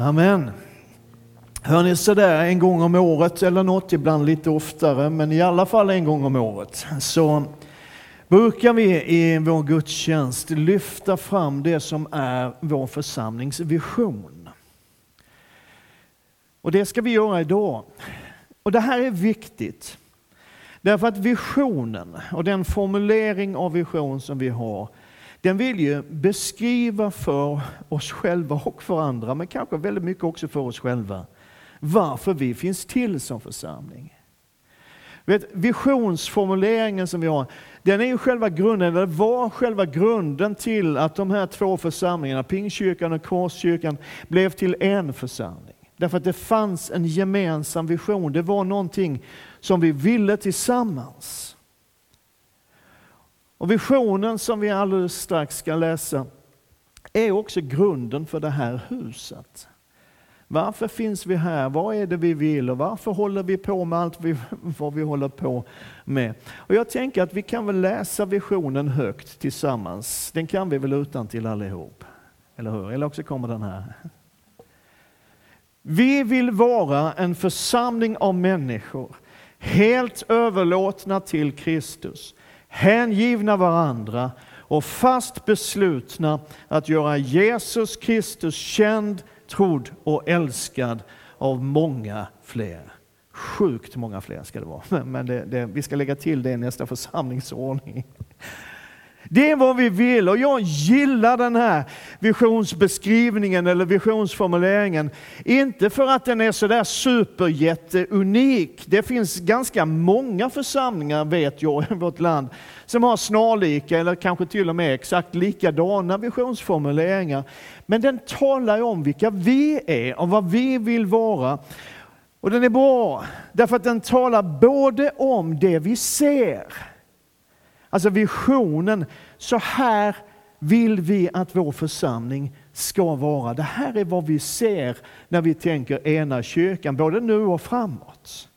Amen. Hörni, sådär en gång om året eller något, ibland lite oftare, men i alla fall en gång om året, så brukar vi i vår gudstjänst lyfta fram det som är vår församlingsvision. Och det ska vi göra idag. Och det här är viktigt. Därför att visionen och den formulering av vision som vi har, den vill ju beskriva för oss själva och för andra, men kanske väldigt mycket också för oss själva, varför vi finns till som församling. Vet, visionsformuleringen som vi har, den är ju själva grunden, eller var själva grunden till att de här två församlingarna, Pingstkyrkan och Korskyrkan, blev till en församling. Därför att det fanns en gemensam vision, det var någonting som vi ville tillsammans. Och visionen som vi alldeles strax ska läsa är också grunden för det här huset. Varför finns vi här? Vad är det vi vill? Och varför håller vi på med allt vi, vad vi håller på med? Och jag tänker att vi kan väl läsa visionen högt tillsammans. Den kan vi väl utan till allihop? Eller hur? Eller också kommer den här. Vi vill vara en församling av människor helt överlåtna till Kristus, hängivna varandra och fast beslutna att göra Jesus Kristus känd, trodd och älskad av många fler. Sjukt många fler ska det vara, men det, det, vi ska lägga till det i nästa församlingsordning. Det är vad vi vill och jag gillar den här visionsbeskrivningen eller visionsformuleringen. Inte för att den är sådär superjätteunik. Det finns ganska många församlingar, vet jag, i vårt land som har snarlika eller kanske till och med exakt likadana visionsformuleringar. Men den talar om vilka vi är och vad vi vill vara. Och den är bra därför att den talar både om det vi ser Alltså visionen, så här vill vi att vår församling ska vara. Det här är vad vi ser när vi tänker ena kyrkan, både nu och framåt.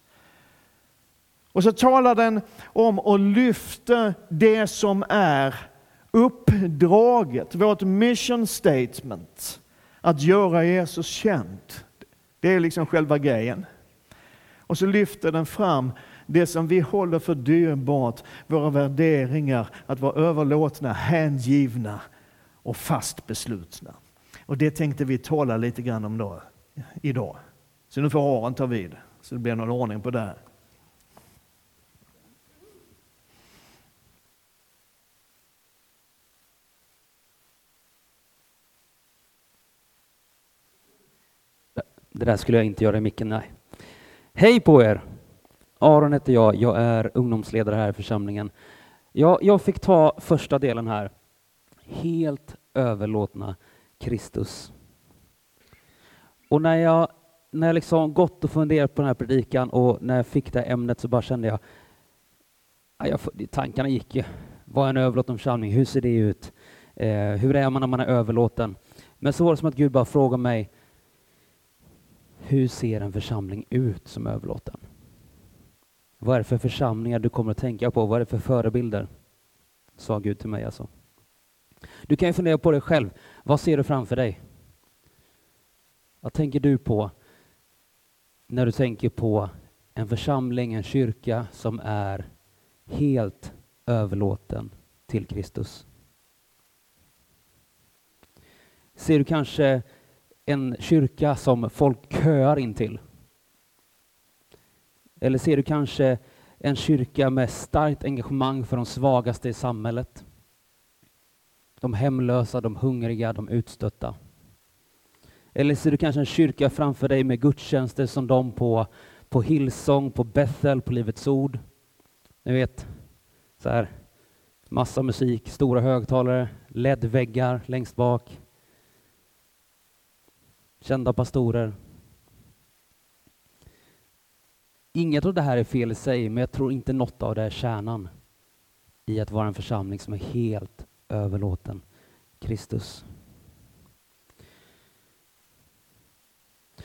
Och så talar den om att lyfta det som är uppdraget, vårt mission statement, att göra Jesus känd. Det är liksom själva grejen. Och så lyfter den fram det som vi håller för dyrbart, våra värderingar, att vara överlåtna, hängivna och fast beslutna. Och det tänkte vi tala lite grann om då, idag. Så nu får Aron ta vid, så det blir någon ordning på det här. Det där skulle jag inte göra i micken, nej. Hej på er! Aron heter jag, jag är ungdomsledare här i församlingen. Jag, jag fick ta första delen här. Helt överlåtna Kristus. Och när jag, när jag liksom gått och funderat på den här predikan och när jag fick det här ämnet så bara kände jag, ah, jag tankarna gick ju. Vad är en överlåten församling? Hur ser det ut? Eh, hur är man när man är överlåten? Men så var det som att Gud bara frågade mig, hur ser en församling ut som överlåten? Vad är det för församlingar du kommer att tänka på? Vad är det för förebilder? Sa Gud till mig alltså. Du kan ju fundera på dig själv. Vad ser du framför dig? Vad tänker du på när du tänker på en församling, en kyrka som är helt överlåten till Kristus? Ser du kanske en kyrka som folk köar in till? Eller ser du kanske en kyrka med starkt engagemang för de svagaste i samhället? De hemlösa, de hungriga, de utstötta. Eller ser du kanske en kyrka framför dig med gudstjänster som de på, på Hillsong, på Bethel, på Livets Ord? Ni vet, så här, massa musik, stora högtalare, LED-väggar längst bak. Kända pastorer, Inget av det här är fel i sig, men jag tror inte något av det är kärnan i att vara en församling som är helt överlåten Kristus.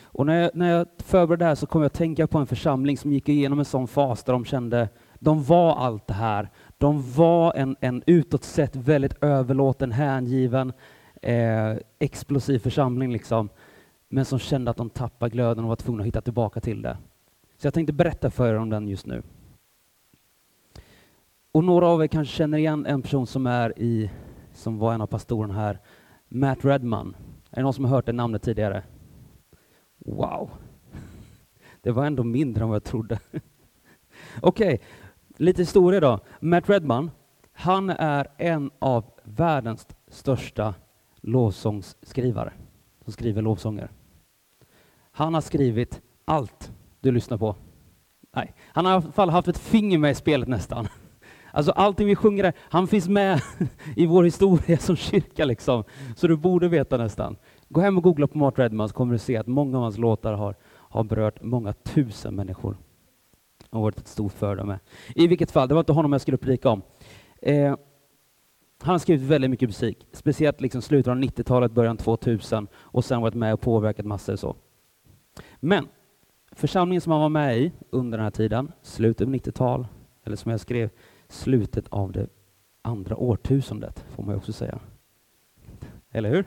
Och när jag, när jag förberedde det här så kom jag att tänka på en församling som gick igenom en sån fas där de kände, de var allt det här. De var en, en utåt sett väldigt överlåten, hängiven, eh, explosiv församling. Liksom. men som kände att de tappade glöden och var tvungna att hitta tillbaka till det. Så jag tänkte berätta för er om den just nu. Och några av er kanske känner igen en person som är i, som var en av pastorerna här, Matt Redman. Är det någon som har hört det namnet tidigare? Wow! Det var ändå mindre än vad jag trodde. Okej, okay. lite historia då. Matt Redman, han är en av världens största lovsångsskrivare, som skriver lovsånger. Han har skrivit allt du lyssnar på. Nej, han har i alla fall haft ett finger med i spelet nästan. Alltså allting vi sjunger, han finns med i vår historia som kyrka liksom. Så du borde veta nästan. Gå hem och googla på Mart Redman så kommer du se att många av hans låtar har, har berört många tusen människor. Och varit ett stort föredöme. I vilket fall, det var inte honom jag skulle predika om. Eh, han har skrivit väldigt mycket musik, speciellt liksom slutet av 90-talet, början 2000 och sen varit med och påverkat massor. och Så. Men församlingen som han var med i under den här tiden, slutet av 90-tal, eller som jag skrev, slutet av det andra årtusendet, får man ju också säga. Eller hur?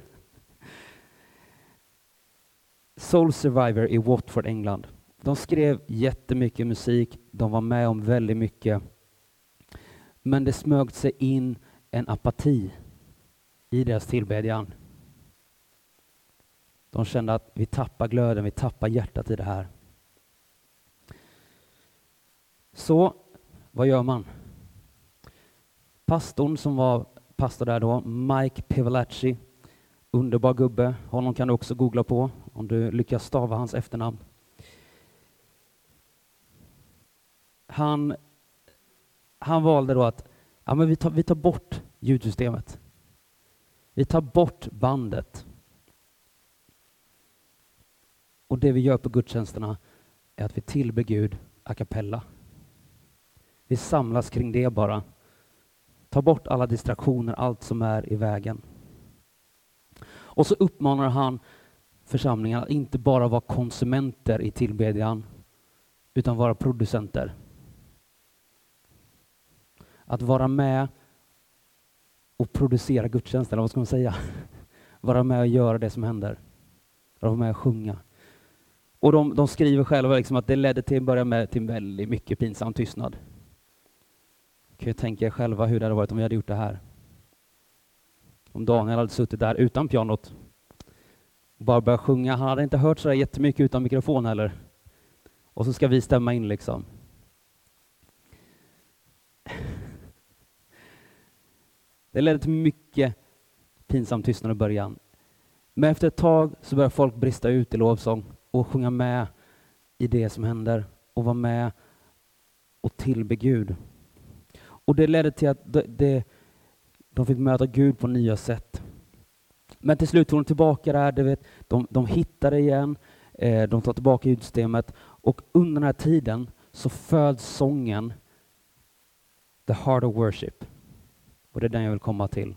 Soul Survivor i Watford, England. De skrev jättemycket musik, de var med om väldigt mycket. Men det smög sig in en apati i deras tillbedjan. De kände att vi tappar glöden, vi tappar hjärtat i det här. Så vad gör man? Pastorn som var pastor där då, Mike Pivalacci, underbar gubbe. Honom kan du också googla på om du lyckas stava hans efternamn. Han, han valde då att ja, men vi, tar, vi tar bort ljudsystemet. Vi tar bort bandet. Och det vi gör på gudstjänsterna är att vi tillber Gud a cappella. Vi samlas kring det bara. Ta bort alla distraktioner, allt som är i vägen. Och så uppmanar han församlingen att inte bara vara konsumenter i tillbedjan, utan vara producenter. Att vara med och producera gudstjänst, eller vad ska man säga? Vara med och göra det som händer. Vara med och sjunga. Och de, de skriver själva liksom att det ledde till, börja med, till väldigt mycket pinsam tystnad. Kan ju tänka er själva hur det hade varit om vi hade gjort det här. Om Daniel hade suttit där utan pianot och bara börjat sjunga. Han hade inte hört så jättemycket utan mikrofon heller. Och så ska vi stämma in liksom. Det ledde till mycket pinsam tystnad i början. Men efter ett tag så börjar folk brista ut i lovsång och sjunga med i det som händer och vara med och tillbe Gud. Och det ledde till att det, det, de fick möta Gud på nya sätt. Men till slut tog de tillbaka det här, det vet, de, de hittar det igen, eh, de tar tillbaka ljudsystemet och under den här tiden så föds sången The Heart of Worship. Och det är den jag vill komma till.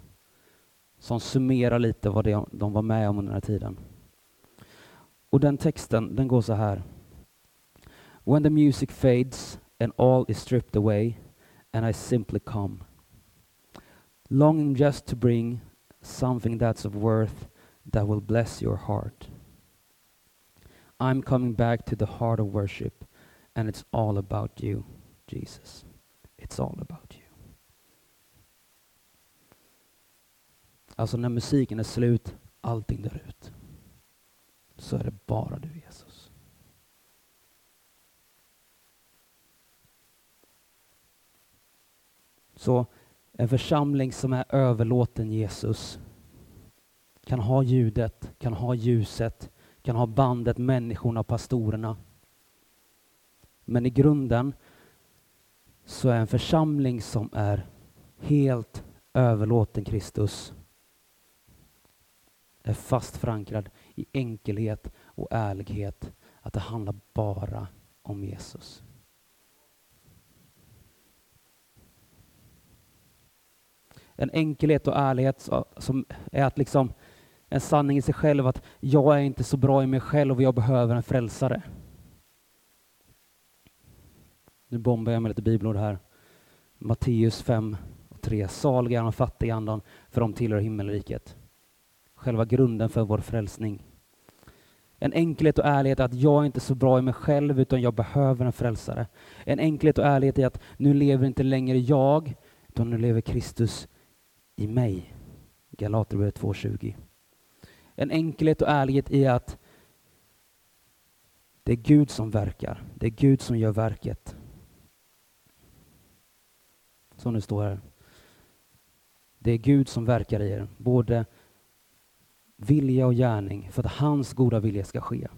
Som summerar lite vad det, de var med om under den här tiden. Och den texten, den går så här. When the music fades and all is stripped away and I simply come. Longing just to bring something that's of worth that will bless your heart. I'm coming back to the heart of worship and it's all about you, Jesus. It's all about you. Alltså när musiken är slut, allting dör ut. Så är det bara du Så en församling som är överlåten Jesus kan ha ljudet, kan ha ljuset, kan ha bandet, människorna, pastorerna. Men i grunden så är en församling som är helt överlåten Kristus är fast förankrad i enkelhet och ärlighet, att det handlar bara om Jesus. En enkelhet och ärlighet som är att liksom en sanning i sig själv att jag är inte så bra i mig själv och jag behöver en frälsare. Nu bombar jag med lite bibelord här. Matteus 5 och 3. Saliga är de fattiga i andan, för de tillhör himmelriket själva grunden för vår frälsning. En enkelhet och ärlighet att jag är inte så bra i mig själv, utan jag behöver en frälsare. En enkelhet och ärlighet i att nu lever inte längre jag, utan nu lever Kristus i mig. Galaterbrevet 2.20. En enkelhet och ärlighet i att det är Gud som verkar. Det är Gud som gör verket. Som det står här. Det är Gud som verkar i er, både vilja och gärning för att hans goda vilja ska ske.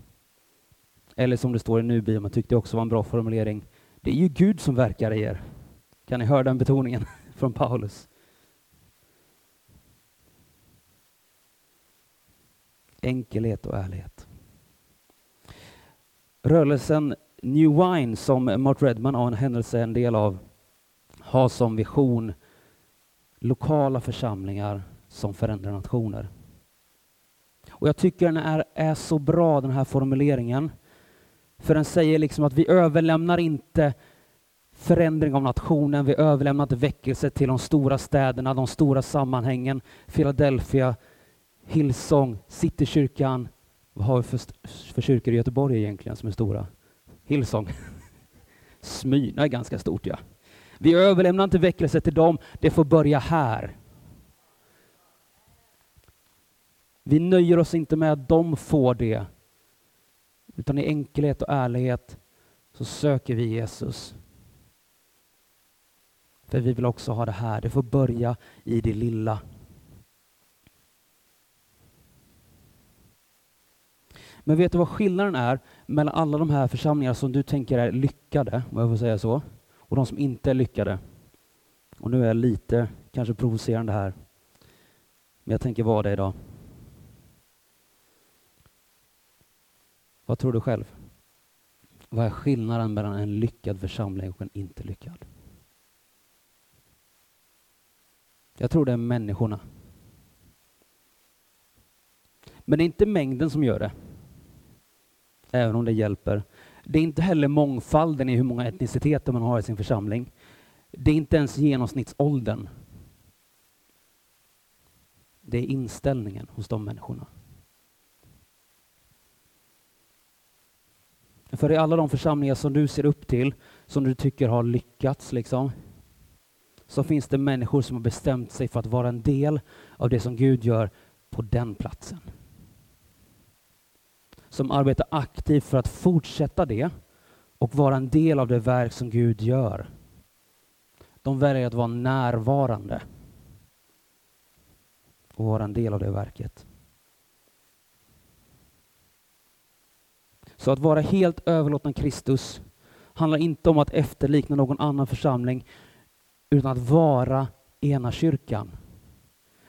Eller som det står i Nubium, man tyckte också var en bra formulering. Det är ju Gud som verkar i er. Kan ni höra den betoningen från Paulus? Enkelhet och ärlighet. Rörelsen New Wine, som Mark Redman av en händelse är en del av, har som vision lokala församlingar som förändrar nationer. Och jag tycker den är, är så bra, den här formuleringen. För den säger liksom att vi överlämnar inte förändring av nationen, vi överlämnar inte väckelse till de stora städerna, de stora sammanhängen, Philadelphia, Hillsong, Citykyrkan. Vad har vi för, för kyrkor i Göteborg egentligen som är stora? Hillsong. Smyrna är ganska stort, ja. Vi överlämnar inte väckelse till dem, det får börja här. Vi nöjer oss inte med att de får det, utan i enkelhet och ärlighet så söker vi Jesus. För vi vill också ha det här, det får börja i det lilla. Men vet du vad skillnaden är mellan alla de här församlingarna som du tänker är lyckade, om jag får säga så, och de som inte är lyckade? Och nu är jag lite kanske provocerande här, men jag tänker vara det idag. Vad tror du själv? Vad är skillnaden mellan en lyckad församling och en inte lyckad? Jag tror det är människorna. Men det är inte mängden som gör det även om det hjälper. Det är inte heller mångfalden i hur många etniciteter man har i sin församling. Det är inte ens genomsnittsåldern. Det är inställningen hos de människorna. För i alla de församlingar som du ser upp till, som du tycker har lyckats, liksom, så finns det människor som har bestämt sig för att vara en del av det som Gud gör på den platsen som arbetar aktivt för att fortsätta det och vara en del av det verk som Gud gör. De väljer att vara närvarande och vara en del av det verket. Så att vara helt överlåten Kristus handlar inte om att efterlikna någon annan församling utan att vara ena kyrkan.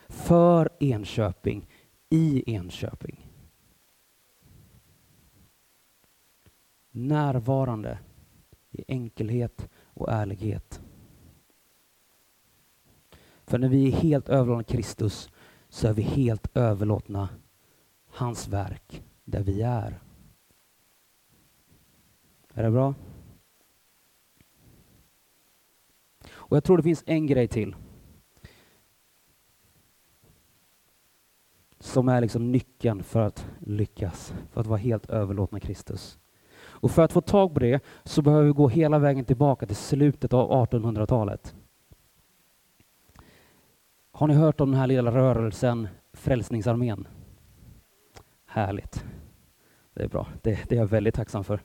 För Enköping, i Enköping. Närvarande i enkelhet och ärlighet. För när vi är helt överlåtna Kristus så är vi helt överlåtna hans verk där vi är. Är det bra? Och jag tror det finns en grej till. Som är liksom nyckeln för att lyckas, för att vara helt överlåtna Kristus. Och för att få tag på det så behöver vi gå hela vägen tillbaka till slutet av 1800-talet. Har ni hört om den här lilla rörelsen Frälsningsarmén? Härligt. Det är bra. Det, det är jag väldigt tacksam för.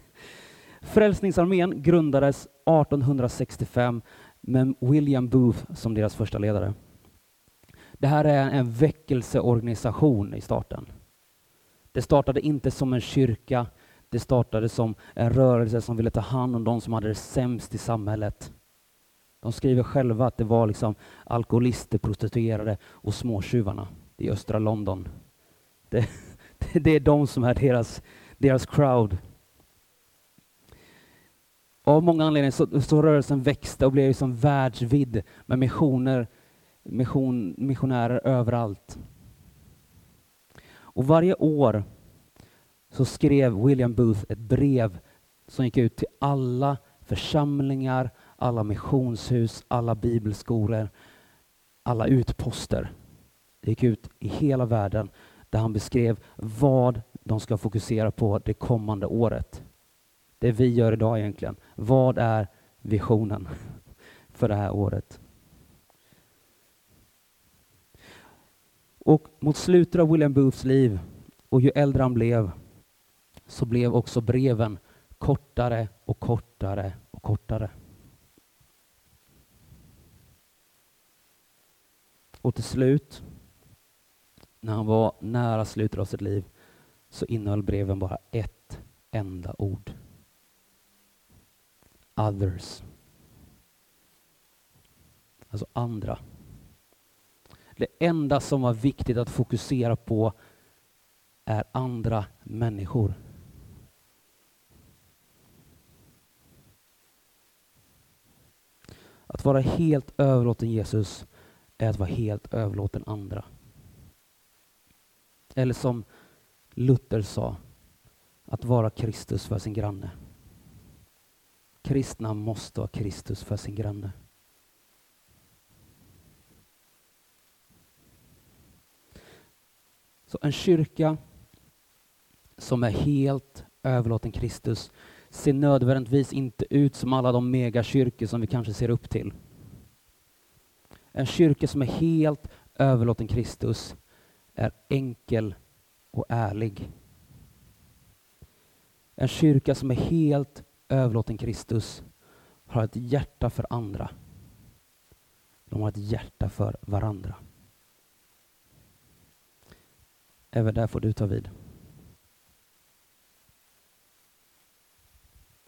Frälsningsarmén grundades 1865 med William Booth som deras första ledare. Det här är en väckelseorganisation i starten. Det startade inte som en kyrka, det startade som en rörelse som ville ta hand om de som hade det sämst i samhället. De skriver själva att det var liksom alkoholister, prostituerade och småtjuvarna i östra London. Det, det är de som är deras, deras crowd. Av många anledningar så, så rörelsen växte och blev liksom världsvidd med missioner, mission, missionärer överallt. Och varje år så skrev William Booth ett brev som gick ut till alla församlingar, alla missionshus, alla bibelskolor, alla utposter. Det gick ut i hela världen där han beskrev vad de ska fokusera på det kommande året. Det vi gör idag egentligen. Vad är visionen för det här året? Och mot slutet av William Booths liv och ju äldre han blev så blev också breven kortare och kortare och kortare. Och till slut, när han var nära slutet av sitt liv, så innehöll breven bara ett enda ord. Others. Alltså andra. Det enda som var viktigt att fokusera på är andra människor. Att vara helt överlåten Jesus är att vara helt överlåten andra. Eller som Luther sa, att vara Kristus för sin granne. Kristna måste vara Kristus för sin granne. Så en kyrka som är helt överlåten Kristus ser nödvändigtvis inte ut som alla de megakyrkor som vi kanske ser upp till. En kyrka som är helt överlåten Kristus är enkel och ärlig. En kyrka som är helt överlåten Kristus har ett hjärta för andra. De har ett hjärta för varandra. Även där får du ta vid.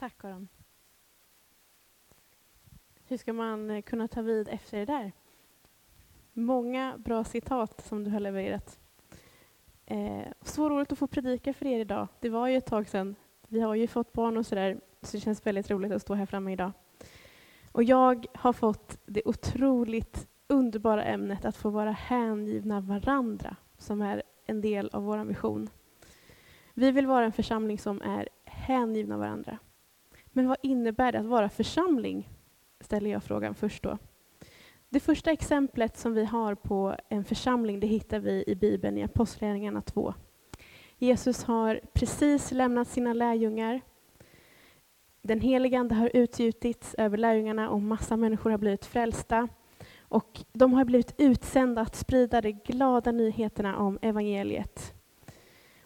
Tack Aron. Hur ska man eh, kunna ta vid efter det där? Många bra citat som du har levererat. Eh, så roligt att få predika för er idag. Det var ju ett tag sedan. Vi har ju fått barn och sådär, så det känns väldigt roligt att stå här framme idag. Och jag har fått det otroligt underbara ämnet att få vara hängivna varandra, som är en del av vår vision. Vi vill vara en församling som är hängivna varandra. Men vad innebär det att vara församling? Ställer jag frågan först då. Det första exemplet som vi har på en församling, det hittar vi i Bibeln i Apostlagärningarna 2. Jesus har precis lämnat sina lärjungar. Den helige Ande har utgjutits över lärjungarna och massa människor har blivit frälsta. Och de har blivit utsända att sprida de glada nyheterna om evangeliet.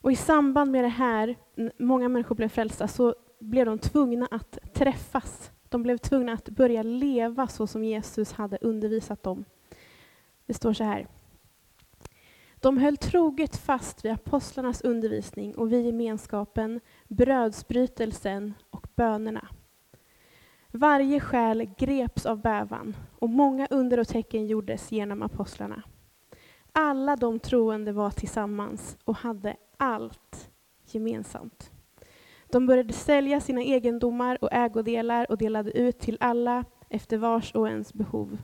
Och i samband med det här, många människor blev frälsta, så blev de tvungna att träffas. De blev tvungna att börja leva så som Jesus hade undervisat dem. Det står så här. De höll troget fast vid apostlarnas undervisning och vid gemenskapen, brödsbrytelsen och bönerna. Varje själ greps av bävan och många under och tecken gjordes genom apostlarna. Alla de troende var tillsammans och hade allt gemensamt. De började sälja sina egendomar och ägodelar och delade ut till alla efter vars och ens behov.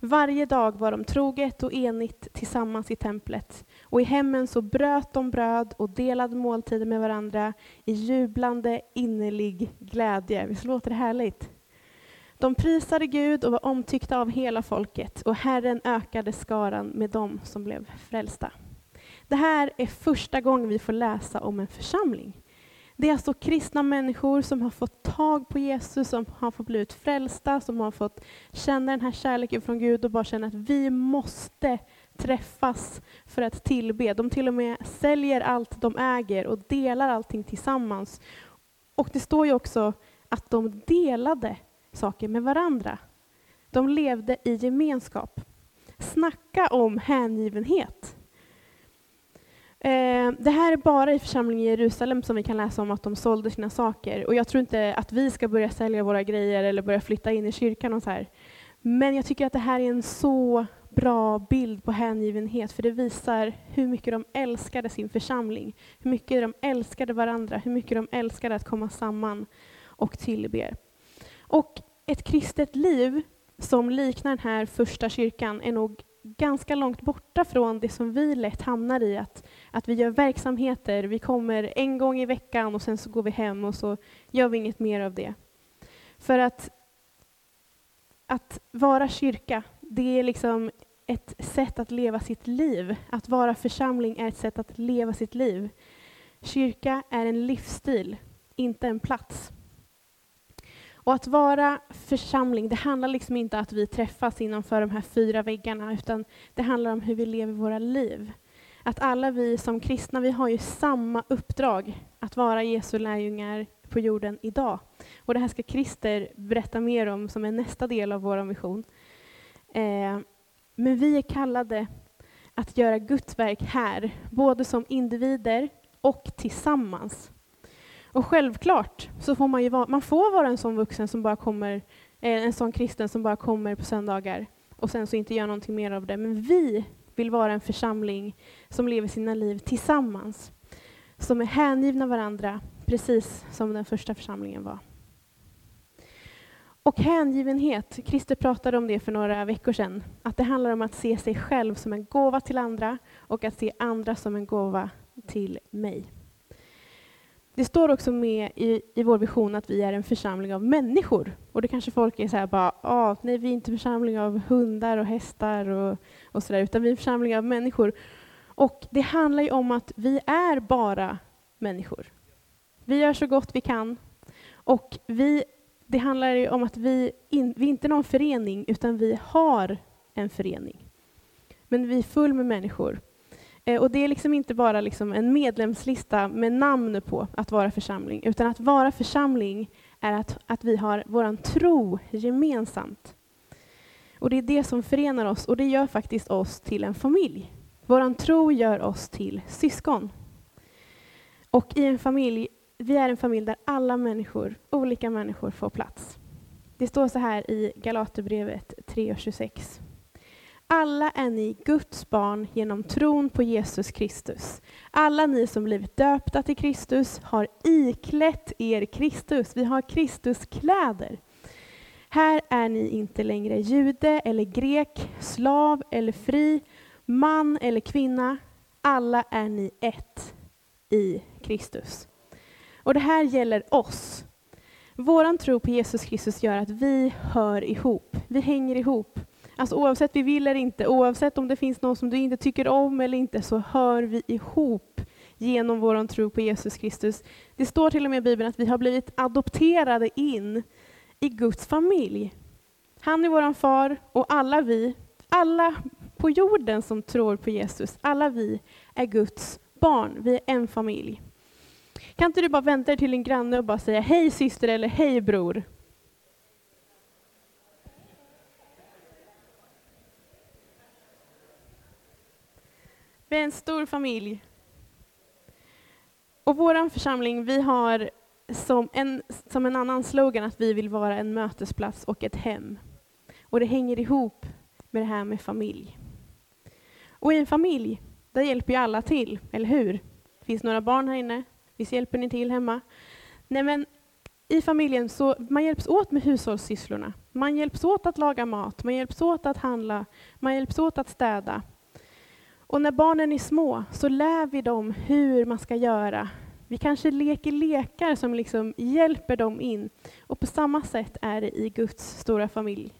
Varje dag var de troget och enigt tillsammans i templet och i hemmen så bröt de bröd och delade måltider med varandra i jublande innerlig glädje. Visst låter det härligt? De prisade Gud och var omtyckta av hela folket och Herren ökade skaran med dem som blev frälsta. Det här är första gången vi får läsa om en församling. Det är alltså kristna människor som har fått tag på Jesus, som har fått blivit frälsta, som har fått känna den här kärleken från Gud och bara känna att vi måste träffas för att tillbe. De till och med säljer allt de äger och delar allting tillsammans. Och det står ju också att de delade saker med varandra. De levde i gemenskap. Snacka om hängivenhet. Eh, det här är bara i församlingen i Jerusalem som vi kan läsa om att de sålde sina saker. Och jag tror inte att vi ska börja sälja våra grejer eller börja flytta in i kyrkan och så här. Men jag tycker att det här är en så bra bild på hängivenhet, för det visar hur mycket de älskade sin församling, hur mycket de älskade varandra, hur mycket de älskade att komma samman och tillbe. Och ett kristet liv som liknar den här första kyrkan är nog ganska långt borta från det som vi lätt hamnar i, att, att vi gör verksamheter, vi kommer en gång i veckan och sen så går vi hem och så gör vi inget mer av det. För att, att vara kyrka, det är liksom ett sätt att leva sitt liv. Att vara församling är ett sätt att leva sitt liv. Kyrka är en livsstil, inte en plats. Och att vara församling, det handlar liksom inte om att vi träffas innanför de här fyra väggarna, utan det handlar om hur vi lever våra liv. Att alla vi som kristna, vi har ju samma uppdrag, att vara Jesu lärjungar på jorden idag. Och det här ska Christer berätta mer om som är nästa del av vår mission. Eh, men vi är kallade att göra Guds verk här, både som individer och tillsammans. Och självklart så får man ju vara, man får vara en sån vuxen som bara kommer, eh, en sån kristen som bara kommer på söndagar och sen så inte gör någonting mer av det. Men vi vill vara en församling som lever sina liv tillsammans, som är hängivna varandra, precis som den första församlingen var. Och hängivenhet, Christer pratade om det för några veckor sedan, att det handlar om att se sig själv som en gåva till andra och att se andra som en gåva till mig. Det står också med i, i vår vision att vi är en församling av människor. Och det kanske folk är så här bara, ah, nej vi är inte en församling av hundar och hästar och, och så där, utan vi är en församling av människor. Och det handlar ju om att vi är bara människor. Vi gör så gott vi kan. Och vi, det handlar ju om att vi, in, vi är inte någon förening, utan vi har en förening. Men vi är full med människor. Eh, och det är liksom inte bara liksom en medlemslista med namn på att vara församling, utan att vara församling är att, att vi har vår tro gemensamt. Och det är det som förenar oss, och det gör faktiskt oss till en familj. Vår tro gör oss till syskon. Och i en familj, vi är en familj där alla människor, olika människor får plats. Det står så här i Galaterbrevet 3.26. Alla är ni Guds barn genom tron på Jesus Kristus. Alla ni som blivit döpta till Kristus har iklätt er Kristus. Vi har Kristuskläder. Här är ni inte längre jude eller grek, slav eller fri, man eller kvinna. Alla är ni ett i Kristus. Och det här gäller oss. Vår tro på Jesus Kristus gör att vi hör ihop. Vi hänger ihop. Alltså oavsett vi vill eller inte, oavsett om det finns någon som du inte tycker om eller inte, så hör vi ihop genom vår tro på Jesus Kristus. Det står till och med i Bibeln att vi har blivit adopterade in i Guds familj. Han är vår far och alla vi, alla på jorden som tror på Jesus, alla vi är Guds barn. Vi är en familj. Kan inte du bara vänta dig till din granne och bara säga hej syster eller hej bror? Vi är en stor familj. Och vår församling, vi har som en, som en annan slogan att vi vill vara en mötesplats och ett hem. Och det hänger ihop med det här med familj. Och i en familj, där hjälper ju alla till, eller hur? Det finns några barn här inne, visst hjälper ni till hemma? Nej men i familjen så man hjälps åt med hushållssysslorna. Man hjälps åt att laga mat, man hjälps åt att handla, man hjälps åt att städa. Och när barnen är små så lär vi dem hur man ska göra. Vi kanske leker lekar som liksom hjälper dem in. Och på samma sätt är det i Guds stora familj.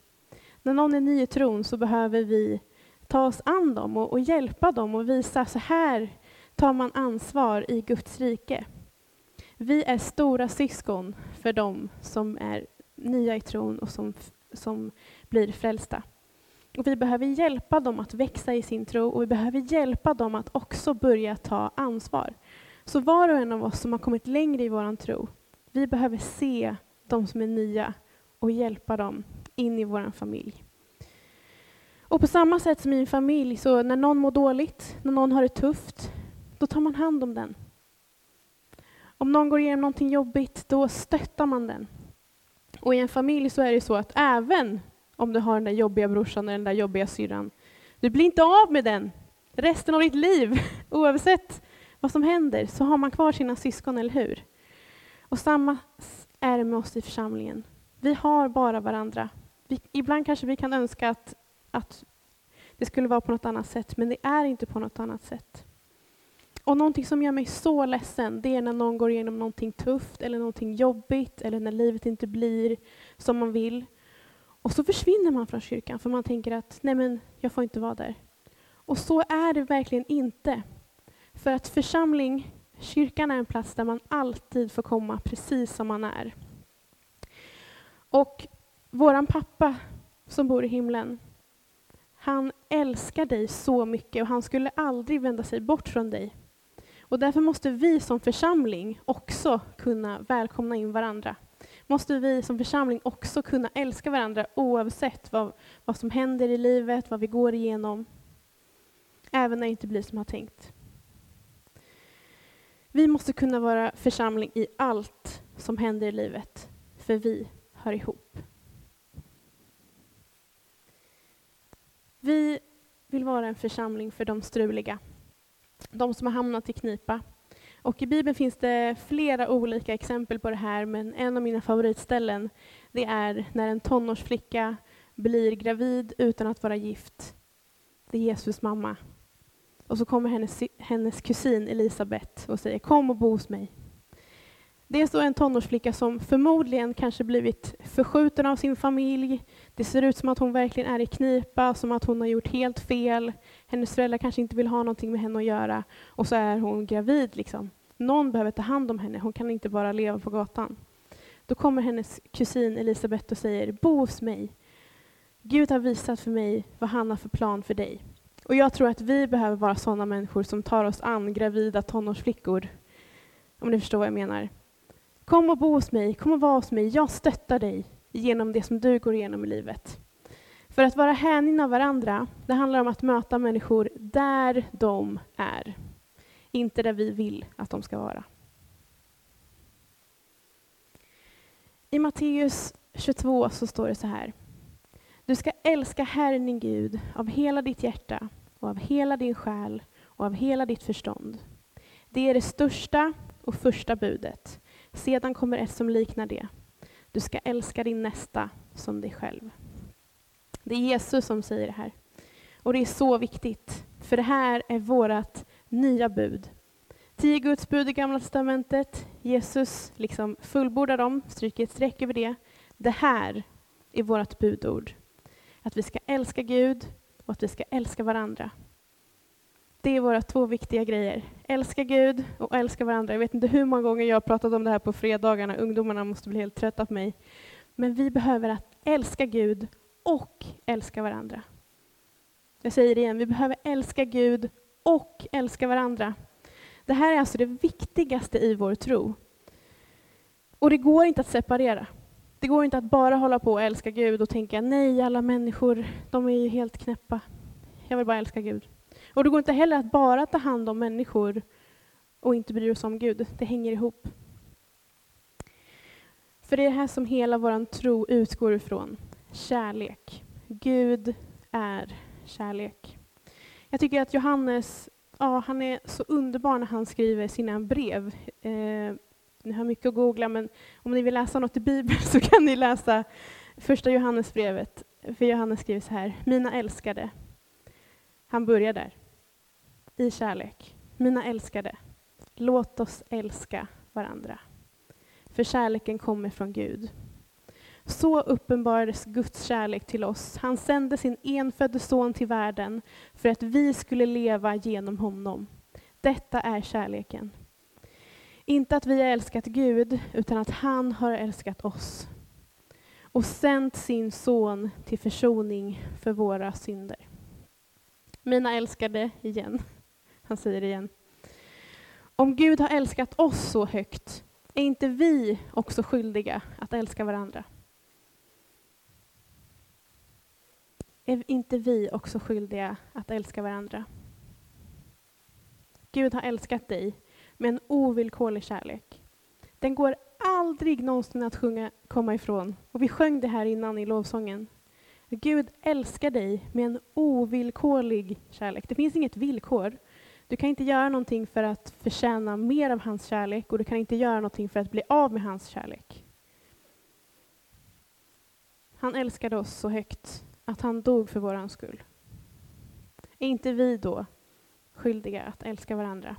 När någon är ny i tron så behöver vi ta oss an dem och, och hjälpa dem och visa så här tar man ansvar i Guds rike. Vi är stora syskon för dem som är nya i tron och som, som blir frälsta. Och vi behöver hjälpa dem att växa i sin tro och vi behöver hjälpa dem att också börja ta ansvar. Så var och en av oss som har kommit längre i vår tro, vi behöver se de som är nya och hjälpa dem in i vår familj. Och på samma sätt som i en familj, så när någon mår dåligt, när någon har det tufft, då tar man hand om den. Om någon går igenom någonting jobbigt, då stöttar man den. Och i en familj så är det så att även om du har den där jobbiga brorsan eller den där jobbiga syrran. Du blir inte av med den resten av ditt liv. Oavsett vad som händer så har man kvar sina syskon, eller hur? Och samma är det med oss i församlingen. Vi har bara varandra. Vi, ibland kanske vi kan önska att, att det skulle vara på något annat sätt, men det är inte på något annat sätt. Och någonting som gör mig så ledsen, det är när någon går igenom någonting tufft eller någonting jobbigt eller när livet inte blir som man vill. Och så försvinner man från kyrkan för man tänker att nej men, jag får inte vara där. Och så är det verkligen inte. För att församling, Kyrkan är en plats där man alltid får komma precis som man är. Och våran pappa som bor i himlen, han älskar dig så mycket och han skulle aldrig vända sig bort från dig. Och därför måste vi som församling också kunna välkomna in varandra. Måste vi som församling också kunna älska varandra oavsett vad, vad som händer i livet, vad vi går igenom. Även när det inte blir som har tänkt. Vi måste kunna vara församling i allt som händer i livet, för vi hör ihop. Vi vill vara en församling för de struliga, de som har hamnat i knipa. Och I Bibeln finns det flera olika exempel på det här, men en av mina favoritställen det är när en tonårsflicka blir gravid utan att vara gift. Det är Jesus mamma. Och så kommer hennes, hennes kusin Elisabet och säger kom och bo hos mig. Det är så en tonårsflicka som förmodligen kanske blivit förskjuten av sin familj. Det ser ut som att hon verkligen är i knipa, som att hon har gjort helt fel. Hennes föräldrar kanske inte vill ha någonting med henne att göra. Och så är hon gravid. Liksom. Någon behöver ta hand om henne, hon kan inte bara leva på gatan. Då kommer hennes kusin Elisabet och säger, bo hos mig. Gud har visat för mig vad han har för plan för dig. Och jag tror att vi behöver vara sådana människor som tar oss an gravida tonårsflickor. Om ni förstår vad jag menar. Kom och bo hos mig, kom och var hos mig. Jag stöttar dig genom det som du går igenom i livet. För att vara hängivna varandra, det handlar om att möta människor där de är. Inte där vi vill att de ska vara. I Matteus 22 så står det så här. Du ska älska Herren din Gud av hela ditt hjärta och av hela din själ och av hela ditt förstånd. Det är det största och första budet. Sedan kommer ett som liknar det. Du ska älska din nästa som dig själv. Det är Jesus som säger det här. Och det är så viktigt, för det här är vårt nya bud. Tio Guds bud i Gamla Testamentet. Jesus liksom fullbordar dem, stryker ett streck över det. Det här är vårt budord. Att vi ska älska Gud och att vi ska älska varandra. Det är våra två viktiga grejer. Älska Gud och älska varandra. Jag vet inte hur många gånger jag har pratat om det här på fredagarna. Ungdomarna måste bli helt trötta på mig. Men vi behöver att älska Gud och älska varandra. Jag säger det igen, vi behöver älska Gud och älska varandra. Det här är alltså det viktigaste i vår tro. Och det går inte att separera. Det går inte att bara hålla på och älska Gud och tänka nej, alla människor, de är ju helt knäppa. Jag vill bara älska Gud. Och det går inte heller att bara ta hand om människor och inte bry oss om Gud. Det hänger ihop. För det är det här som hela vår tro utgår ifrån. Kärlek. Gud är kärlek. Jag tycker att Johannes, ja, han är så underbar när han skriver sina brev. Eh, ni har mycket att googla, men om ni vill läsa något i Bibeln så kan ni läsa första Johannesbrevet. För Johannes skriver så här, mina älskade. Han börjar där. I kärlek. Mina älskade, låt oss älska varandra. För kärleken kommer från Gud. Så uppenbarades Guds kärlek till oss. Han sände sin enfödde son till världen för att vi skulle leva genom honom. Detta är kärleken. Inte att vi har älskat Gud, utan att han har älskat oss och sänt sin son till försoning för våra synder. Mina älskade, igen. Han säger det igen. Om Gud har älskat oss så högt, är inte vi också skyldiga att älska varandra? Är inte vi också skyldiga att älska varandra? Gud har älskat dig med en ovillkorlig kärlek. Den går aldrig någonsin att sjunga, komma ifrån. Och vi sjöng det här innan i lovsången. Gud älskar dig med en ovillkorlig kärlek. Det finns inget villkor. Du kan inte göra någonting för att förtjäna mer av hans kärlek och du kan inte göra någonting för att bli av med hans kärlek. Han älskade oss så högt att han dog för vår skull. Är inte vi då skyldiga att älska varandra?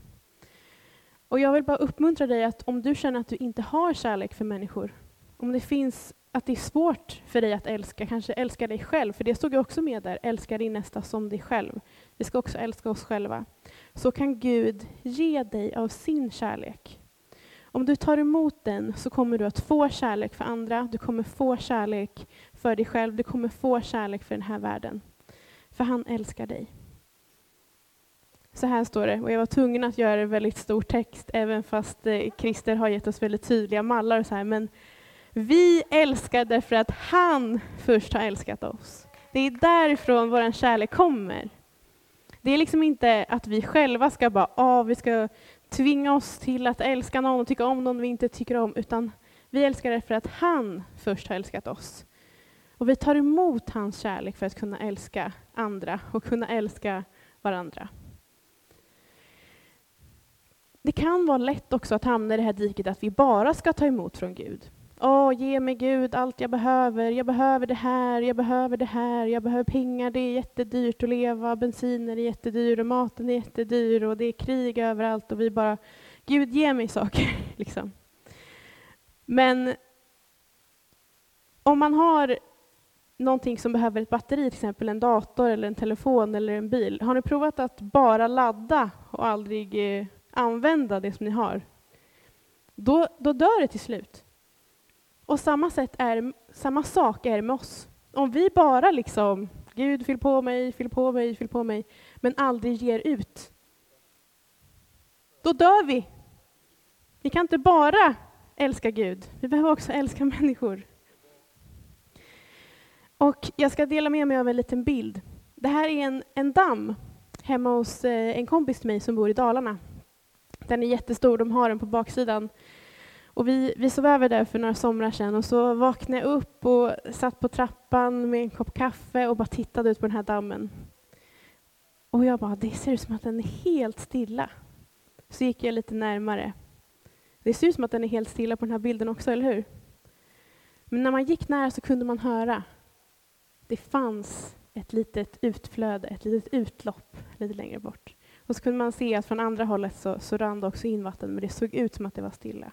Och jag vill bara uppmuntra dig att om du känner att du inte har kärlek för människor, Om det finns att det är svårt för dig att älska, kanske älska dig själv, för det stod ju också med där, älska din nästa som dig själv. Vi ska också älska oss själva. Så kan Gud ge dig av sin kärlek. Om du tar emot den så kommer du att få kärlek för andra, du kommer få kärlek för dig själv, du kommer få kärlek för den här världen. För han älskar dig. Så här står det, och jag var tvungen att göra en väldigt stor text, även fast eh, Christer har gett oss väldigt tydliga mallar. Och så här, men vi älskar därför att han först har älskat oss. Det är därifrån vår kärlek kommer. Det är liksom inte att vi själva ska bara, ah, vi ska tvinga oss till att älska någon och tycka om någon vi inte tycker om, utan vi älskar därför att han först har älskat oss. Och vi tar emot hans kärlek för att kunna älska andra och kunna älska varandra. Det kan vara lätt också att hamna i det här diket att vi bara ska ta emot från Gud. Åh, ge mig Gud allt jag behöver. Jag behöver det här, jag behöver det här, jag behöver pengar, det är jättedyrt att leva, bensinen är jättedyr och maten är jättedyr och det är krig överallt och vi bara, Gud ge mig saker. liksom. Men om man har någonting som behöver ett batteri, till exempel en dator eller en telefon eller en bil, har ni provat att bara ladda och aldrig eh, använda det som ni har? Då, då dör det till slut. Och samma, sätt är, samma sak är med oss. Om vi bara liksom, Gud fyll på mig, fyll på mig, fyll på mig, men aldrig ger ut, då dör vi. Vi kan inte bara älska Gud, vi behöver också älska människor. Och jag ska dela med mig av en liten bild. Det här är en, en damm hemma hos eh, en kompis till mig som bor i Dalarna. Den är jättestor, de har den på baksidan och vi, vi sov över där för några somrar sedan och så vaknade jag upp och satt på trappan med en kopp kaffe och bara tittade ut på den här dammen. Och jag bara, det ser ut som att den är helt stilla. Så gick jag lite närmare. Det ser ut som att den är helt stilla på den här bilden också, eller hur? Men när man gick nära så kunde man höra. Det fanns ett litet utflöde, ett litet utlopp lite längre bort. Och så kunde man se att från andra hållet så, så rann det också in vatten, men det såg ut som att det var stilla.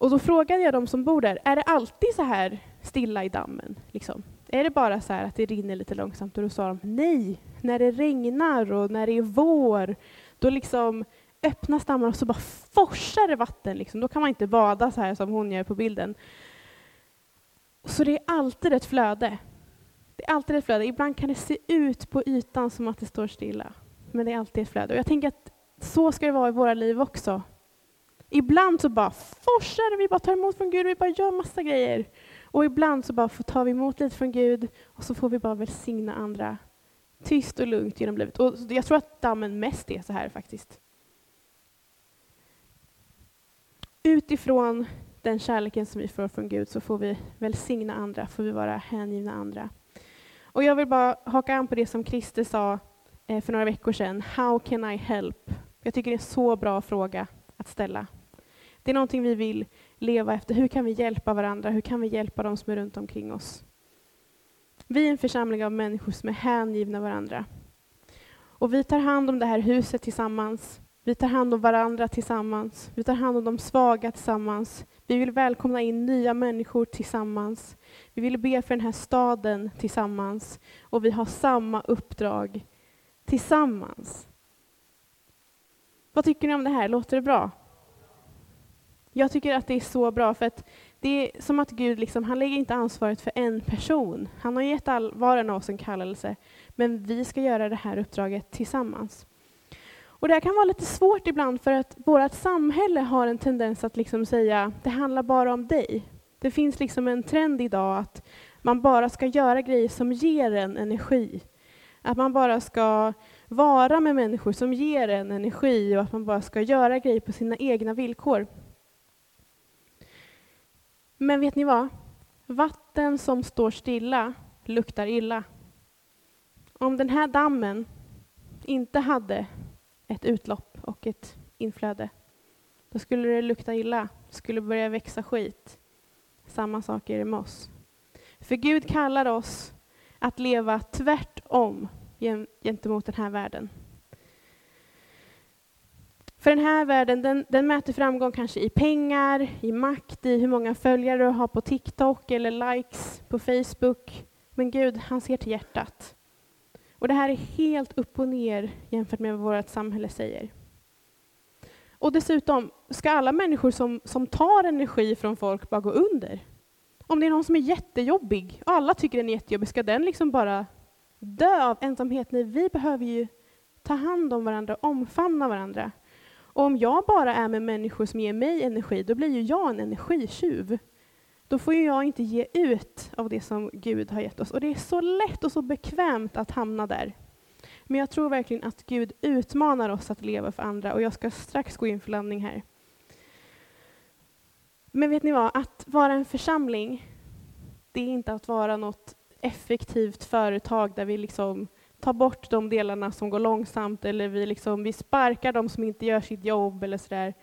Och då frågade jag de som bor där, är det alltid så här stilla i dammen? Liksom? Är det bara så här att det rinner lite långsamt? Och då sa de, nej, när det regnar och när det är vår, då liksom öppnas dammar och så bara forsar det vatten. Liksom. Då kan man inte bada så här som hon gör på bilden. Så det är alltid ett flöde. Det är alltid ett flöde. Ibland kan det se ut på ytan som att det står stilla, men det är alltid ett flöde. Och jag tänker att så ska det vara i våra liv också. Ibland så bara forsar vi bara tar emot från Gud, vi bara gör massa grejer. Och ibland så bara tar vi emot lite från Gud och så får vi bara välsigna andra tyst och lugnt genom livet. Och jag tror att dammen mest är så här faktiskt. Utifrån den kärleken som vi får från Gud så får vi välsigna andra, får vi vara hängivna andra. Och jag vill bara haka an på det som Christer sa eh, för några veckor sedan. How can I help? Jag tycker det är en så bra fråga att ställa. Det är någonting vi vill leva efter. Hur kan vi hjälpa varandra? Hur kan vi hjälpa de som är runt omkring oss? Vi är en församling av människor som är hängivna varandra. Och vi tar hand om det här huset tillsammans. Vi tar hand om varandra tillsammans. Vi tar hand om de svaga tillsammans. Vi vill välkomna in nya människor tillsammans. Vi vill be för den här staden tillsammans. Och vi har samma uppdrag tillsammans. Vad tycker ni om det här? Låter det bra? Jag tycker att det är så bra, för att det är som att Gud liksom, han lägger inte ansvaret för en person. Han har gett all, var och en av oss en kallelse, men vi ska göra det här uppdraget tillsammans. Och det här kan vara lite svårt ibland, för att vårt samhälle har en tendens att liksom säga, det handlar bara om dig. Det finns liksom en trend idag att man bara ska göra grejer som ger en energi. Att man bara ska vara med människor som ger en energi och att man bara ska göra grejer på sina egna villkor. Men vet ni vad? Vatten som står stilla luktar illa. Om den här dammen inte hade ett utlopp och ett inflöde, då skulle det lukta illa, det skulle börja växa skit. Samma sak är det med oss. För Gud kallar oss att leva tvärtom gentemot den här världen. För den här världen, den, den, mäter framgång kanske i pengar, i makt, i hur många följare du har på TikTok eller likes på Facebook. Men Gud, han ser till hjärtat. Och det här är helt upp och ner jämfört med vad vårt samhälle säger. Och dessutom, ska alla människor som, som tar energi från folk bara gå under? Om det är någon som är jättejobbig och alla tycker den är jättejobbig, ska den liksom bara dö av ensamhet? Nej, vi behöver ju ta hand om varandra, omfamna varandra. Och om jag bara är med människor som ger mig energi, då blir ju jag en energitjuv. Då får ju jag inte ge ut av det som Gud har gett oss. Och det är så lätt och så bekvämt att hamna där. Men jag tror verkligen att Gud utmanar oss att leva för andra och jag ska strax gå in för landning här. Men vet ni vad, att vara en församling, det är inte att vara något effektivt företag där vi liksom tar bort de delarna som går långsamt eller vi, liksom, vi sparkar de som inte gör sitt jobb eller sådär.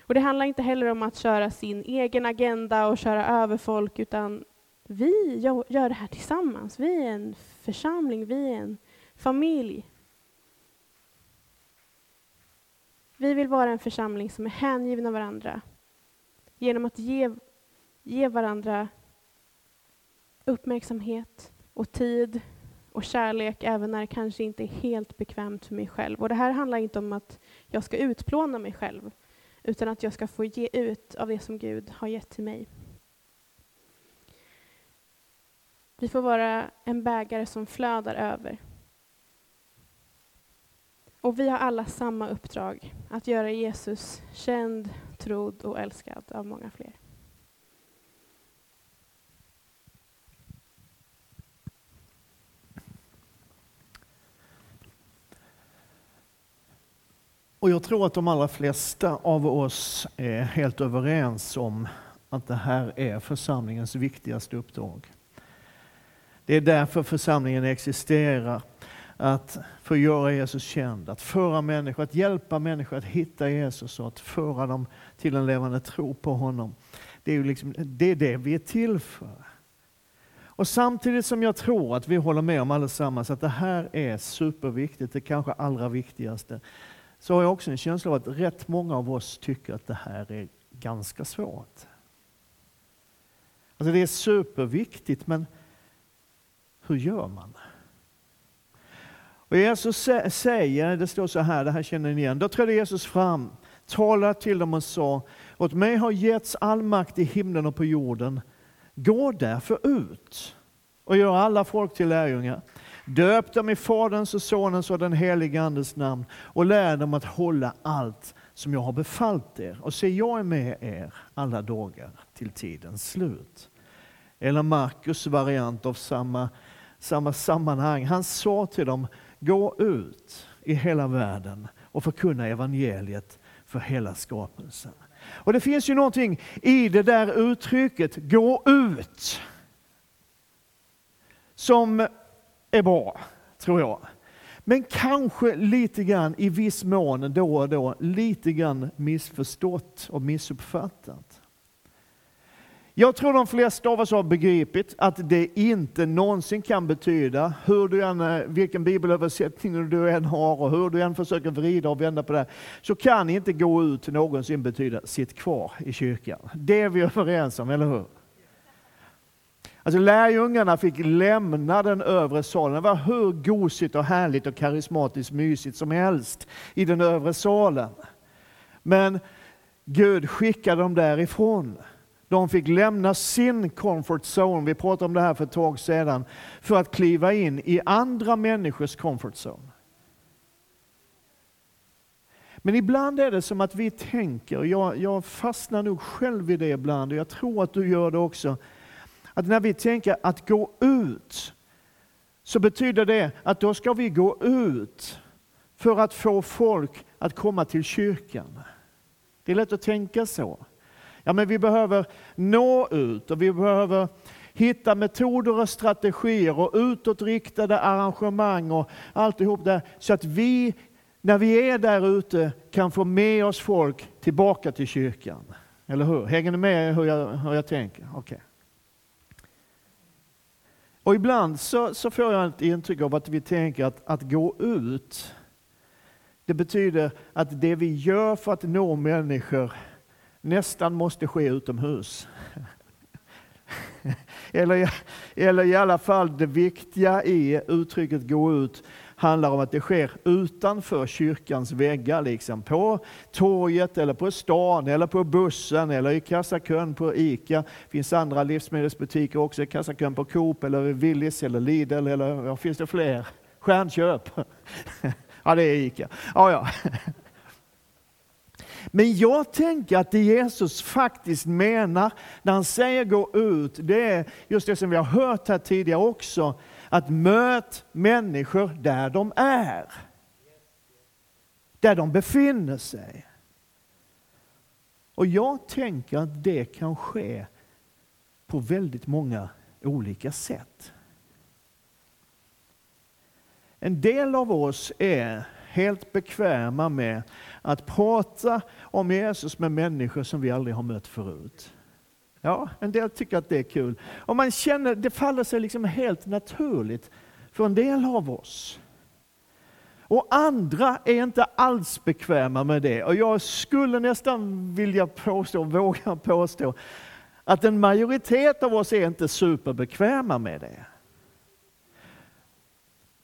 Och det handlar inte heller om att köra sin egen agenda och köra över folk, utan vi gör det här tillsammans. Vi är en församling, vi är en familj. Vi vill vara en församling som är hängivna varandra genom att ge, ge varandra uppmärksamhet och tid och kärlek även när det kanske inte är helt bekvämt för mig själv. Och det här handlar inte om att jag ska utplåna mig själv utan att jag ska få ge ut av det som Gud har gett till mig. Vi får vara en bägare som flödar över. Och vi har alla samma uppdrag, att göra Jesus känd, trodd och älskad av många fler. Och jag tror att de allra flesta av oss är helt överens om att det här är församlingens viktigaste uppdrag. Det är därför församlingen existerar. Att få göra Jesus känd, att föra människor, att hjälpa människor att hitta Jesus och att föra dem till en levande tro på honom. Det är, ju liksom, det, är det vi är till för. Och samtidigt som jag tror att vi håller med om allesammans att det här är superviktigt, det kanske allra viktigaste, så har jag också en känsla av att rätt många av oss tycker att det här är ganska svårt. Alltså det är superviktigt, men hur gör man? Och Jesus säger, det står så här, det här känner ni igen, då trädde Jesus fram, talade till dem och sa, åt mig har getts all makt i himlen och på jorden. Gå därför ut och gör alla folk till lärjungar. Döp dem i Faderns och Sonens och den helige Andes namn och lär dem att hålla allt som jag har befallt er. Och se, jag är med er alla dagar till tidens slut. Eller Markus variant av samma, samma sammanhang. Han sa till dem, gå ut i hela världen och förkunna evangeliet för hela skapelsen. Och det finns ju någonting i det där uttrycket, gå ut, som är bra, tror jag. Men kanske lite grann, i viss mån, då och då, lite grann missförstått och missuppfattat. Jag tror de flesta av oss har begripit att det inte någonsin kan betyda, hur du än, eh, vilken bibelöversättning du än har och hur du än försöker vrida och vända på det, så kan inte gå ut någonsin betyda sitt kvar i kyrkan. Det är vi överens om, eller hur? Alltså lärjungarna fick lämna den övre salen. Det var hur gosigt och härligt och karismatiskt mysigt som helst i den övre salen. Men Gud skickade dem därifrån. De fick lämna sin comfort zone, vi pratade om det här för ett tag sedan, för att kliva in i andra människors comfort zone. Men ibland är det som att vi tänker, och jag, jag fastnar nog själv i det ibland, och jag tror att du gör det också, att när vi tänker att gå ut, så betyder det att då ska vi gå ut för att få folk att komma till kyrkan. Det är lätt att tänka så. Ja, men vi behöver nå ut och vi behöver hitta metoder och strategier och utåtriktade arrangemang och alltihop där så att vi, när vi är där ute, kan få med oss folk tillbaka till kyrkan. Eller hur? Hänger ni med hur jag, hur jag tänker? Okay. Och ibland så, så får jag ett intryck av att vi tänker att, att gå ut, Det betyder att det vi gör för att nå människor nästan måste ske utomhus. eller, eller i alla fall det viktiga i uttrycket gå ut handlar om att det sker utanför kyrkans väggar, liksom på torget eller på stan eller på bussen eller i kassakön på ICA. Det finns andra livsmedelsbutiker också, i kassakön på Coop eller Willys eller Lidl eller vad finns det fler? Stjärnköp. ja, det är ICA. Ja, ja. Men jag tänker att det Jesus faktiskt menar när han säger gå ut, det är just det som vi har hört här tidigare också, att möt människor där de är. Där de befinner sig. Och jag tänker att det kan ske på väldigt många olika sätt. En del av oss är helt bekväma med att prata om Jesus med människor som vi aldrig har mött förut. Ja, en del tycker att det är kul. Och man känner, det faller sig liksom helt naturligt för en del av oss. Och andra är inte alls bekväma med det. Och jag skulle nästan vilja påstå, våga påstå, att en majoritet av oss är inte superbekväma med det.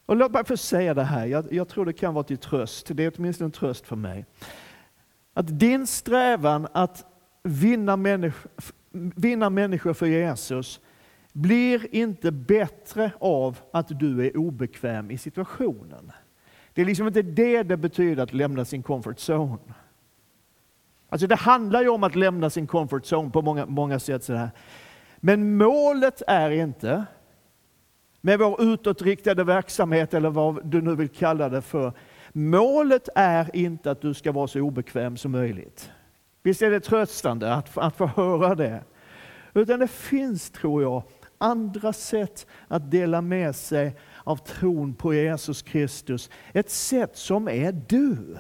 Och låt mig få säga det här, jag, jag tror det kan vara till tröst, det är åtminstone en tröst för mig. Att din strävan att vinna människor, vinna människor för Jesus blir inte bättre av att du är obekväm i situationen. Det är liksom inte det det betyder att lämna sin comfort zone. Alltså det handlar ju om att lämna sin comfort zone på många, många sätt. Sådär. Men målet är inte, med vår utåtriktade verksamhet eller vad du nu vill kalla det för, målet är inte att du ska vara så obekväm som möjligt. Visst är det tröstande att, att få höra det? Utan det finns, tror jag, andra sätt att dela med sig av tron på Jesus Kristus. Ett sätt som är du.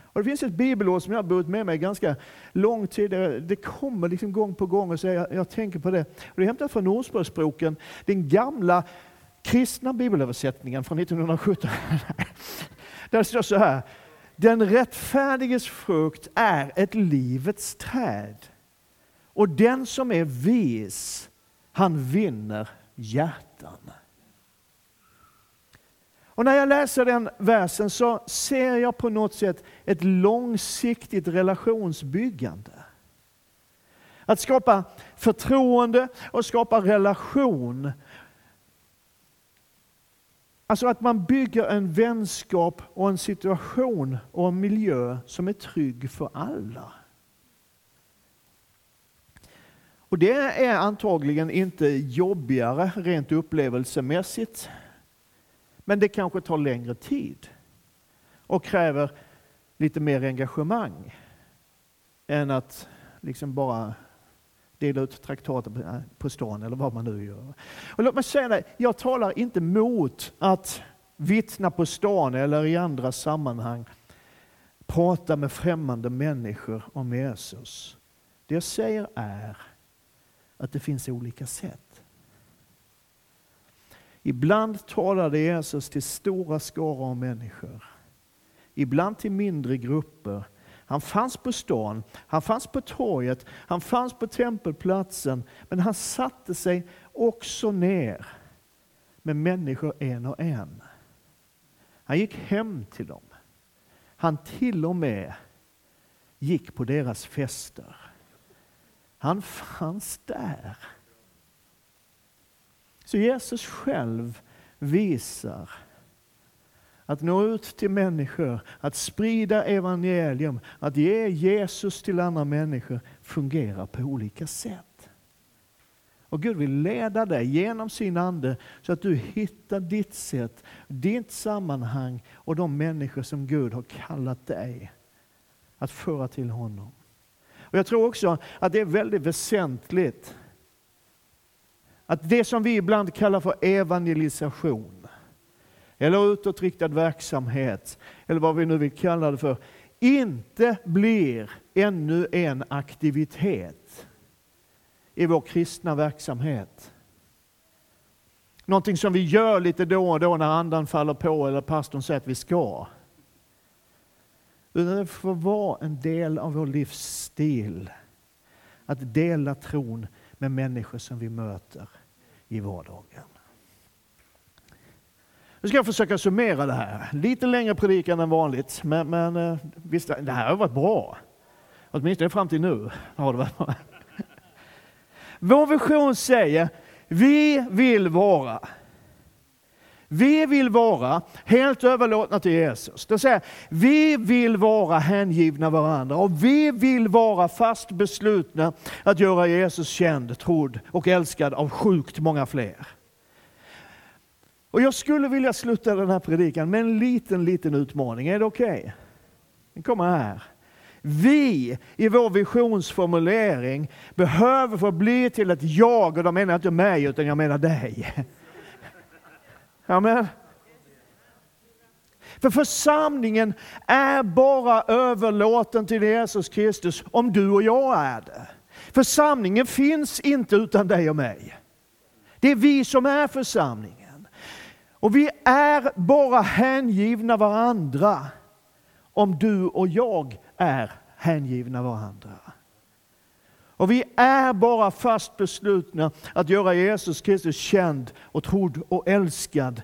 Och det finns ett bibelord som jag har burit med mig ganska lång tid. Det kommer liksom gång på gång och så jag, jag tänker på det. Och det är hämtat från Ordspråksboken, den gamla kristna bibelöversättningen från 1917. Där står så här. Den rättfärdiges frukt är ett livets träd. Och den som är vis, han vinner hjärtan. Och när jag läser den versen så ser jag på något sätt ett långsiktigt relationsbyggande. Att skapa förtroende och skapa relation. Alltså att man bygger en vänskap och en situation och en miljö som är trygg för alla. Och det är antagligen inte jobbigare rent upplevelsemässigt. Men det kanske tar längre tid och kräver lite mer engagemang än att liksom bara dela ut traktater eh, på stan eller vad man nu gör. Och låt mig säga det, jag talar inte mot att vittna på stan eller i andra sammanhang prata med främmande människor om Jesus. Det jag säger är att det finns olika sätt. Ibland talade Jesus till stora skaror av människor. Ibland till mindre grupper. Han fanns på stan, han fanns på torget, han fanns på tempelplatsen. Men han satte sig också ner med människor en och en. Han gick hem till dem. Han till och med gick på deras fester. Han fanns där. Så Jesus själv visar att nå ut till människor, att sprida evangelium, att ge Jesus till andra människor fungerar på olika sätt. Och Gud vill leda dig genom sin Ande så att du hittar ditt sätt, ditt sammanhang och de människor som Gud har kallat dig att föra till honom. Och Jag tror också att det är väldigt väsentligt att det som vi ibland kallar för evangelisation, eller utåtriktad verksamhet, eller vad vi nu vill kalla det för, inte blir ännu en aktivitet i vår kristna verksamhet. någonting som vi gör lite då och då när andan faller på eller pastorn säger att vi ska. Utan det får vara en del av vår livsstil. Att dela tron med människor som vi möter i vardagen. Nu ska jag försöka summera det här. Lite längre predikan än vanligt, men, men eh, visst, det här har varit bra. Åtminstone fram till nu har det varit bra. Vår vision säger, vi vill vara vi vill vara helt överlåtna till Jesus. Det säger, vi vill vara hängivna varandra och vi vill vara fast beslutna att göra Jesus känd, trodd och älskad av sjukt många fler. Och jag skulle vilja sluta den här predikan med en liten, liten utmaning. Är det okej? Okay? Den kommer här. Vi i vår visionsformulering behöver få bli till ett jag, och då menar jag inte mig, utan jag menar dig. Amen. För församlingen är bara överlåten till Jesus Kristus om du och jag är det. Församlingen finns inte utan dig och mig. Det är vi som är församlingen. Och vi är bara hängivna varandra om du och jag är hängivna varandra. Och vi är bara fast beslutna att göra Jesus Kristus känd och trodd och älskad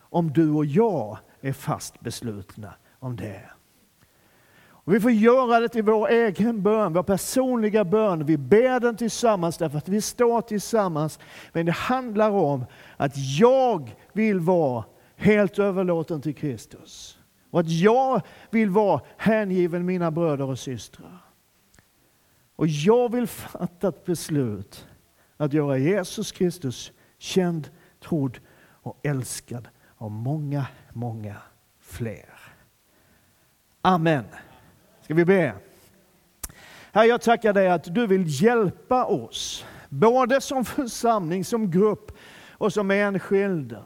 om du och jag är fast beslutna om det. Och vi får göra det till vår egen bön, vår personliga bön. Vi ber den tillsammans därför att vi står tillsammans. Men det handlar om att jag vill vara helt överlåten till Kristus. Och att jag vill vara hängiven mina bröder och systrar. Och jag vill fatta ett beslut att göra Jesus Kristus känd, trodd och älskad av många, många fler. Amen. Ska vi be? Herre, jag tackar dig att du vill hjälpa oss, både som församling, som grupp och som enskilda.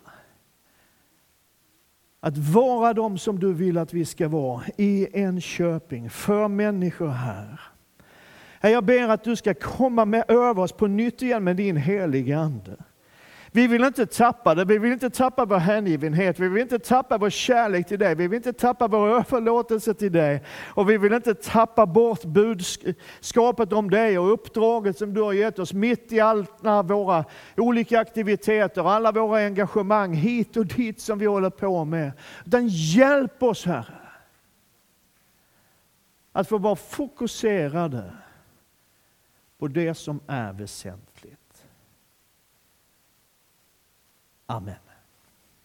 Att vara de som du vill att vi ska vara i Enköping, för människor här. Herre, jag ber att du ska komma med över oss på nytt igen med din heliga Ande. Vi vill inte tappa det, vi vill inte tappa vår hängivenhet, vi vill inte tappa vår kärlek till dig, vi vill inte tappa vår överlåtelse till dig och vi vill inte tappa bort budskapet om dig och uppdraget som du har gett oss mitt i alla våra olika aktiviteter, alla våra engagemang hit och dit som vi håller på med. Utan hjälp oss Herre att få vara fokuserade på det som är väsentligt. Amen.